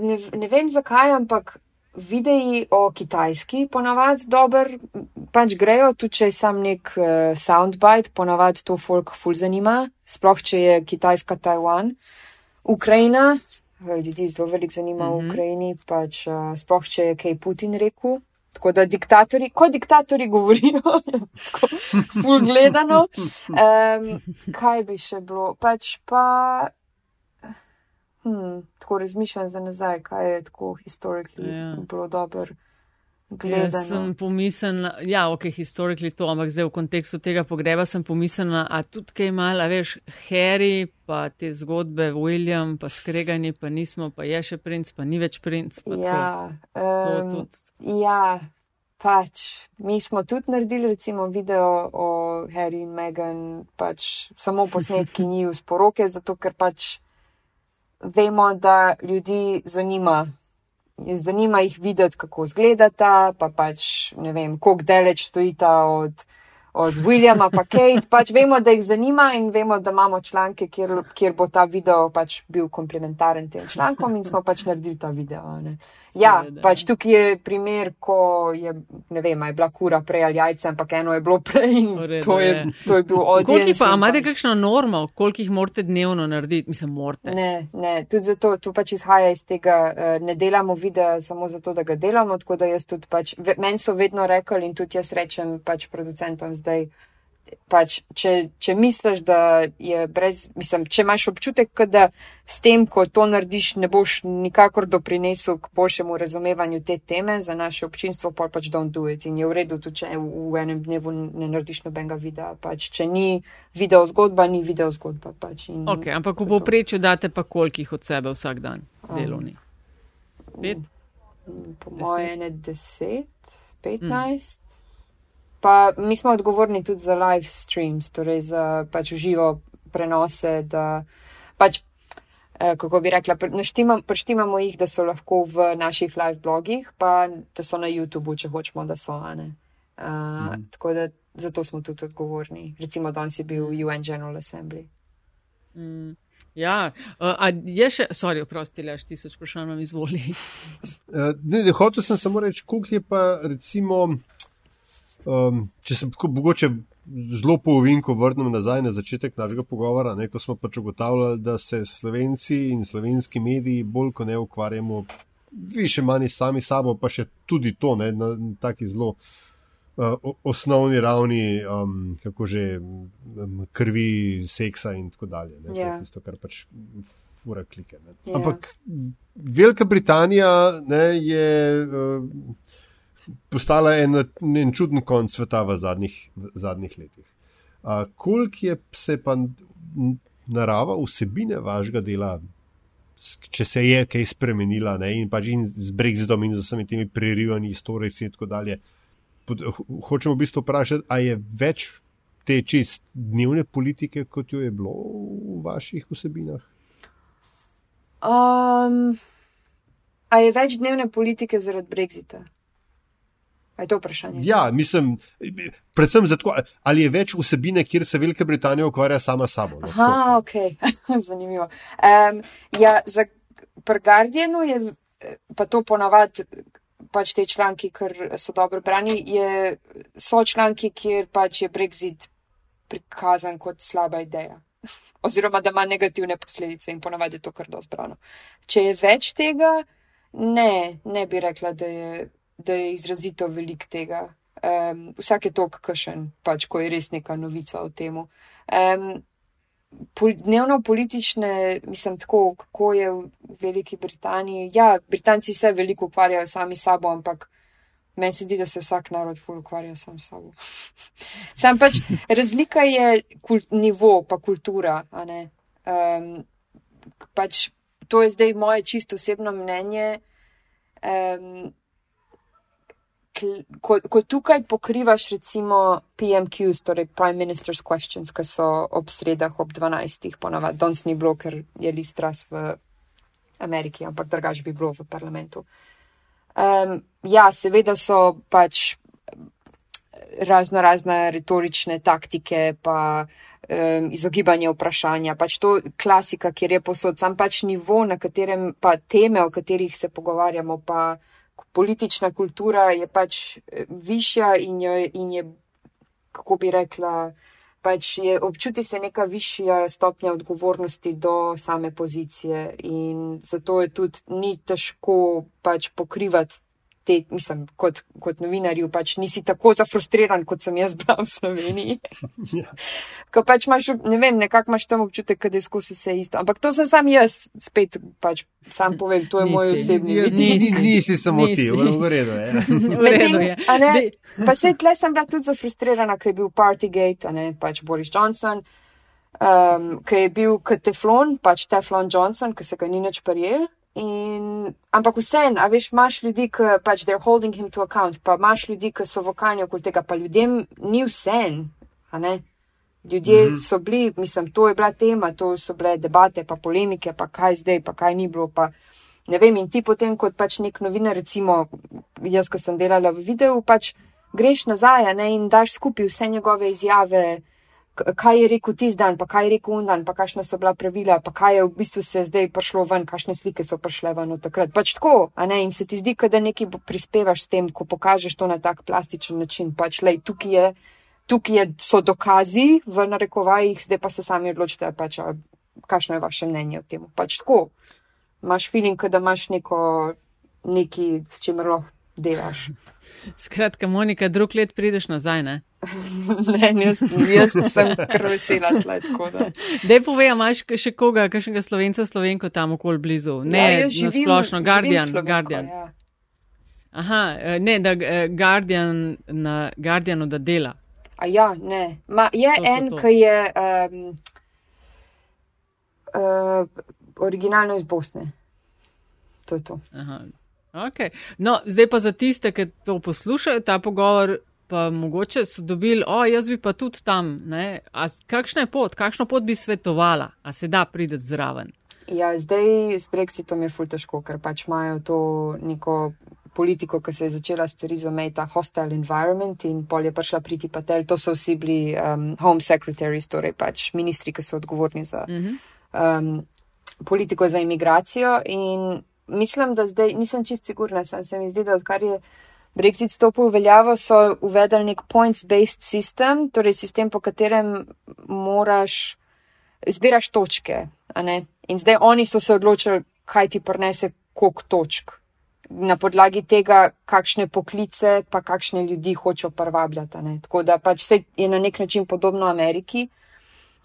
ne, ne vem zakaj, ampak videi o kitajski ponavadi dober, pač grejo, tudi če je sam nek uh, soundbite, ponavadi to folk ful zanima, sploh če je kitajska Tajwan. Ukrajina, ljudi zelo veliko zanima mm -hmm. v mhm. Ukrajini, pač uh, sploh če je kaj Putin rekel. Tako da diktatori, kot diktatori govorijo, tako ful gledano. Um, kaj bi še bilo? Pač pa hmm, tako razmišljam za nazaj, kaj je tako historično ja. bilo dobro. Jaz sem pomislila, ja, ok, historično to, ampak zdaj v kontekstu tega pogreba sem pomislila, a tudi kaj malo, veš, Harry, pa te zgodbe, William, pa skregani, pa nismo, pa je še princ, pa ni več princ. Ja, um, ja, pač mi smo tudi naredili recimo video o Harry in Meghan, pač samo posnetki njiju sporoke, zato ker pač vemo, da ljudi zanima. Zanima jih videti, kako izgledata, pa pač ne vem, koliko daleč stojita od od Williama pa Kate. Pač vemo, da jih zanima in vemo, da imamo članke, kjer, kjer bo ta video pač bil komplementaren tem člankom in smo pač naredili ta video. Ne. Ja, pač tukaj je primer, ko je, ne vem, je bila kura prej ali jajce, ampak eno je bilo prej in Redo, to, je, to je bil odvisno. Koliko pa, imate pač... kakšno normo, koliko jih morate dnevno narediti, mislim, morate? Ne, ne, tudi zato, tu pač izhaja iz tega, eh, ne delamo videa samo zato, da ga delamo, tako da jaz tudi pač, meni so vedno rekli in tudi jaz rečem pač producentom zdaj, pač, če, če misliš, da je brez, mislim, če imaš občutek, da s tem, ko to narediš, ne boš nikakor doprinesel k boljšemu razumevanju te teme za naše občinstvo, pa pač don't do it. In je v redu, tudi če v enem dnevu ne narediš nobenega videa. Pač, če ni video zgodba, ni video zgodba. Pač, ok, ampak v povprečju date pa kolikih od sebe vsak dan delovni? Pet? Po moje ne deset, petnajst. Pa mi smo odgovorni tudi za live streams, torej za pač živo prenose, da pač, eh, kako bi rekla, preštimamo jih, da so lahko v naših live blogih, pa da so na YouTubu, če hočemo, da so. Uh, mm. Tako da zato smo tudi odgovorni. Recimo, danes je bil UN General Assembly. Mm. Ja, uh, a je še, sorry, oprosti, lež tisoč vprašanj vam izvoli. uh, ne, ne, hotel sem samo reči, koliko je pa recimo. Um, če se mogoče zelo povinko vrnem nazaj na začetek našega pogovora, ne, ko smo pač ugotavljali, da se slovenci in slovenski mediji bolj kot ne ukvarjamo, više manj sami sabo, pa še tudi to ne, na taki zelo uh, osnovni ravni, um, kako že um, krvi, seksa in tako dalje. Ne, yeah. Ja. Tisto, kar pač fura klike. Yeah. Ja. Ampak Velika Britanija ne, je. Uh, postala en, en čuden konc sveta v zadnjih, v zadnjih letih. Koliko je se pa narava vsebine vašega dela, če se je kaj spremenila, ne? in pač in z Brexitom in z vsemi temi prerivanji, istorici in tako dalje. Hočemo v bistvu vprašati, a je več te čist dnevne politike, kot jo je bilo v vaših vsebinah? Um, a je več dnevne politike zaradi Brexita? Je to vprašanje? Ja, mislim, predvsem zato, ali je več vsebine, kjer se Velika Britanija ukvarja sama s sabo. Aha, ok, zanimivo. Um, ja, za Guardianu je pa to ponavadi. Pač te članki, ker so dobro brani, je, so članki, kjer pač je Brexit prikazan kot slaba ideja. Oziroma, da ima negativne posledice in ponavadi je to kar dozbrano. Če je več tega, ne, ne bi rekla, da je da je izrazito velik tega. Um, vsak je tok kašen, pač, ko je res neka novica o tem. Um, pol, dnevno politične, mislim, tako, kako je v Veliki Britaniji. Ja, Britanci se veliko ukvarjajo sami sabo, ampak meni se zdi, da se vsak narod ful ukvarja sam sabo. Sam pač razlika je kul, nivo, pa kultura. Um, pač, to je zdaj moje čisto osebno mnenje. Um, ko, ko tukaj pokrivaš recimo PMQs, torej Prime Minister's Questions, ki so ob sredah ob 12. ponavadi, danes ni bilo, ker je list ras v Ameriki, ampak drugač bi bilo v parlamentu. Um, ja, seveda so pač razno razne retorične taktike, pa um, izogibanje vprašanja, pač to klasika, kjer je posod, sam pač nivo, na katerem pa teme, o katerih se pogovarjamo, pa politična kultura je pač eh, višja in, jo, in je, kako bi rekla, pač je občuti se neka višja stopnja odgovornosti do same pozicije in zato je tudi ni težko pač pokrivati te, mislim, kot, kot novinarju, pač nisi tako zafrustriran, kot sem jaz bila v Sloveniji. ja. Ko pač imaš, ne vem, nekako imaš tam občutek, da je skozi vse isto. Ampak to sem sam jaz, spet pač sam povem, to je nisi, moj osebni vidik. Nisi, nisi, nisi samo nisi. ti, v redu je. v redu je. Ne, pa se tle sem bila tudi zafrustrirana, ker je bil Partygate, a ne pač Boris Johnson. Um, ki je bil kot Teflon, pač Teflon Johnson, ki se ga ni več prijel. In, ampak vseeno, a veš, imaš ljudi, ki pač they're holding him to account, pa imaš ljudi, ki so vokalni okoli tega, pa ljudem ni vseeno, a ne? Ljudje mm -hmm. so bili, mislim, to je bila tema, to so bile debate, pa polemike, pa kaj zdaj, pa kaj ni bilo, pa ne vem. In ti potem, kot pač nek novinar, recimo jaz, ki sem delala v videu, pač greš nazaj, ne, in daš skupaj vse njegove izjave kaj je rekel tisti dan, pa kaj je rekel undan, pa kakšne so bila pravila, pa kaj je v bistvu se zdaj prišlo ven, kakšne slike so prišle ven od takrat. Pač tako, a ne, in se ti zdi, da nekaj prispevaš s tem, ko pokažeš to na tak plastičen način. Pač, lej, tukaj je, tukaj je, so dokazi v narekovajih, zdaj pa se sami odločite, pač, kakšno je vaše mnenje o tem. Pač tako, imaš feeling, da imaš neko, neki, s čimer lahko delaš. Skratka, Monika, drug let prideš nazaj, ne? ne, jaz, jaz sem kar vesela tle, tako da. Dej povej, imaš še koga, kakšnega slovenca, slovenko tam okoli blizu? Ne, ja, živim, splošno, Guardian. Slovenko, Guardian. Ja. Aha, eh, ne, da eh, Guardian na Guardianu da dela. A ja, ne. Ma, je to, en, ki je um, uh, originalno iz Bosne. To je to. Aha. Okay. No, zdaj pa za tiste, ki to poslušajo, ta pogovor, pa mogoče so dobili, o, jaz bi pa tudi tam. A, kakšna je pot, kakšno pot bi svetovala, a se da prideti zraven? Ja, zdaj s Brexitom je ful težko, ker pač imajo to neko politiko, ki se je začela s Terizo May, ta hostile environment in pol je prišla priti patel, to so vsi bili um, home secretaries, torej pač ministri, ki so odgovorni za uh -huh. um, politiko za imigracijo in mislim, da zdaj nisem čist sigurna, sem se mi zdi, da odkar je Brexit stopil v veljavo, so uvedli nek points-based system, torej sistem, po katerem moraš zbiraš točke. In zdaj oni so se odločili, kaj ti prinese koliko točk. Na podlagi tega, kakšne poklice, pa kakšne ljudi hočejo privabljati. Tako da pač se je na nek način podobno Ameriki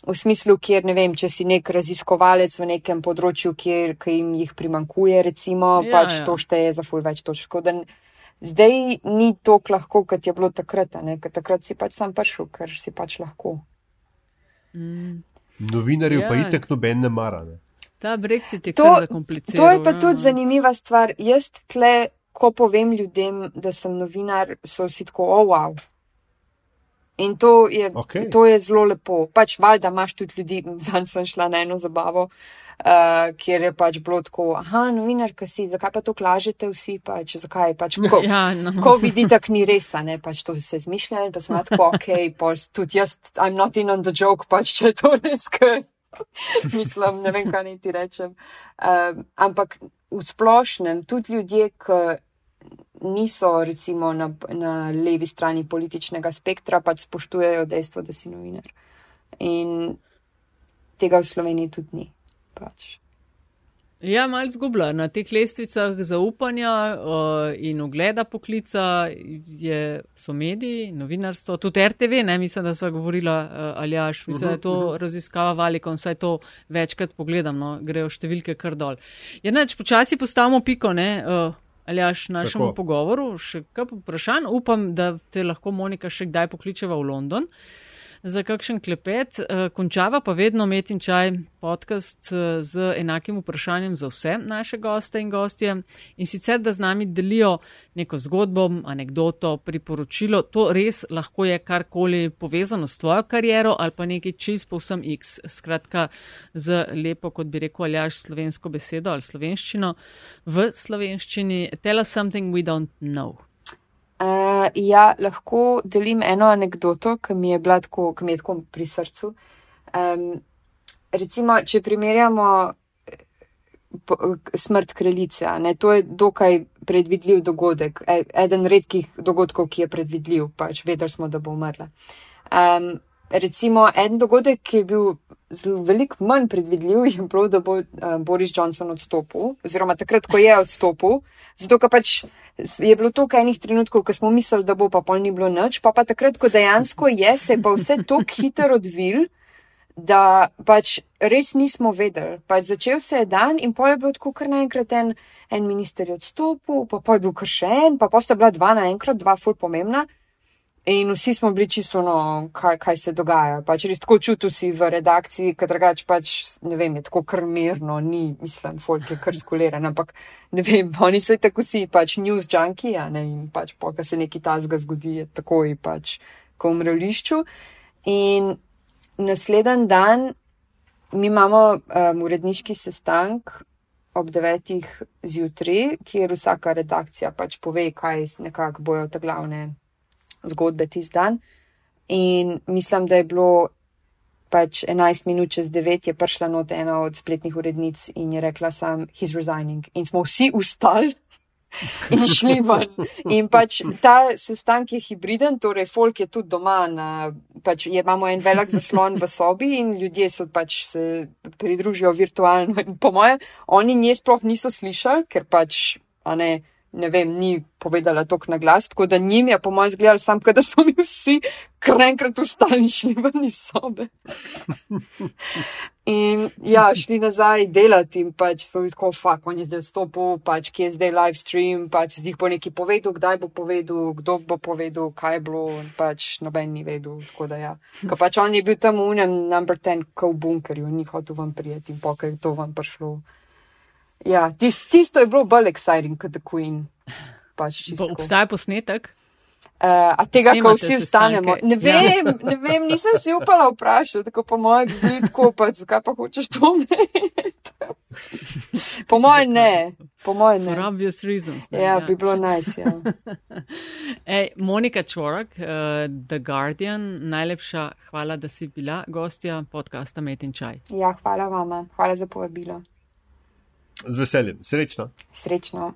v smislu, kjer ne vem, če si nek raziskovalec v nekem področju, kjer jim jih primankuje, recimo, ja, pač ja. to šteje za ful več točk. Zdaj ni to lahko, kot je bilo takrat, ker takrat si pač sam prišel, ker si pač lahko. Mm. Novinarjev ja. pa itek noben ne mara. Ne? Ta Brexit je to, kar zakompliciran. To je pa ja. tudi zanimiva stvar. Jaz tle, ko povem ljudem, da sem novinar, so vsi tako, oh, wow. In to je, okay. to je zelo lepo. Pač valjda imaš tudi ljudi, zanj sem šla na eno zabavo, uh, kjer je pač bilo tako, aha, novinarka si, zakaj pa to klažete vsi, pač, zakaj pač, ko, ja, no. ko vidi, tak ni res, ne, pač to se zmišlja in pa sem tako, ok, pač tudi jaz, I'm not in on the joke, pač, če je to res, ker mislim, ne vem, kaj naj ti rečem. Uh, ampak v splošnem, tudi ljudje, ki niso recimo na, na levi strani političnega spektra, pač spoštujejo dejstvo, da si novinar. In tega v Sloveniji tudi ni. Pač. Ja, malo zgubla. Na teh lestvicah zaupanja uh, in ogleda poklica je, so mediji, novinarstvo, tudi RTV, ne mislim, da so govorila uh, ali až, mislim, da je to uh mhm, -huh. Mhm. raziskava Valikon, saj to večkrat pogledam, no, grejo številke kar dol. Je ja, neč, počasi postavimo piko, ne, uh, ali až našemu Tako. pogovoru, še kaj vprašanj. Upam, da te lahko Monika še kdaj pokličeva v London za kakšen klepet. Eh, končava pa vedno met in čaj podcast eh, z enakim vprašanjem za vse naše goste in gostje. In sicer, da z nami delijo neko zgodbo, anegdoto, priporočilo. To res lahko je karkoli povezano s tvojo kariero ali pa nekaj čist povsem x. Skratka, z lepo, kot bi rekel, ali až slovensko besedo ali slovenščino v slovenščini. Tell us something we don't know. Uh, ja, lahko delim eno anegdoto, ki mi je bila tako, ki mi je tako pri srcu. Um, recimo, če primerjamo eh, smrt kraljice, ne, to je dokaj predvidljiv dogodek, e, eden redkih dogodkov, ki je predvidljiv, pač vedeli smo, da bo umrla. Um, recimo, en dogodek, ki je bil zelo velik manj predvidljiv, je bilo, da bo uh, Boris Johnson odstopil, oziroma takrat, ko je odstopil, zato ker pač je bilo to enih trenutkov, ko smo mislili, da bo pa pol ni bilo nič, pa pa takrat, ko dejansko je, se je pa vse tako hitro odvil da pač res nismo vedeli. Pač začel se je dan in pol je bilo tako kar naenkrat en, en minister odstopil, pa pol je bil kar še en, pa pa sta bila dva naenkrat, dva ful pomembna. In vsi smo bili čisto, no, kaj, kaj se dogaja. Pač res tako čutil si v redakciji, ker drugač pač, ne vem, je tako kar mirno, ni, mislim, folk je kar skuliran, ampak ne vem, oni so tako si pač news junkie, a ne, in pač po, ko se neki tazga zgodi, je takoj pač, ko umre v lišču. In naslednji dan mi imamo um, uredniški sestank ob devetih zjutraj, kjer vsaka redakcija pač pove, kaj nekako bojo te glavne zgodbe tisti dan. In mislim, da je bilo pač 11 minut čez 9 je prišla not ena od spletnih urednic in je rekla sam, he's resigning. In smo vsi ustali in šli ven. In pač ta sestank je hibriden, torej folk je tudi doma, na, pač je, imamo en velik zaslon v sobi in ljudje so pač se pridružijo virtualno. In po moje, oni nje sploh niso slišali, ker pač, a ne ne vem, ni povedala tok na glas, tako da njim je po mojem zgledal sam, da smo mi vsi kar enkrat ustali in šli ven iz sobe. In ja, šli nazaj delati in pač smo bili tako, fuck, on je zdaj vstopil, pač kje je zdaj live stream, pač zdaj bo neki povedal, kdaj bo povedal, kdo bo povedal, kaj je bilo, pač noben ni vedel, tako da ja. Ko pač on je bil tam unem number ten, ko v bunkerju, ni hotel vam prijeti in pokaj to vam prišlo. Ja, tist, tisto je bilo bolj exciting kot The Queen. Pač obstaja posnetek? Uh, a tega, ko vsi vstanemo. Ne ja. vem, ja. ne vem, nisem si upala vprašati, tako po mojem vidku, pa zakaj pa hočeš to imeti. po mojem ne, po mojem ne. For obvious reasons. Ne, ja, ja, bi bilo nice, ja. Ej, Monika Čorak, uh, The Guardian, najlepša hvala, da si bila gostja podcasta Met in Čaj. Ja, hvala vama, hvala za povabilo. Z veseljem, srečno. Srečno.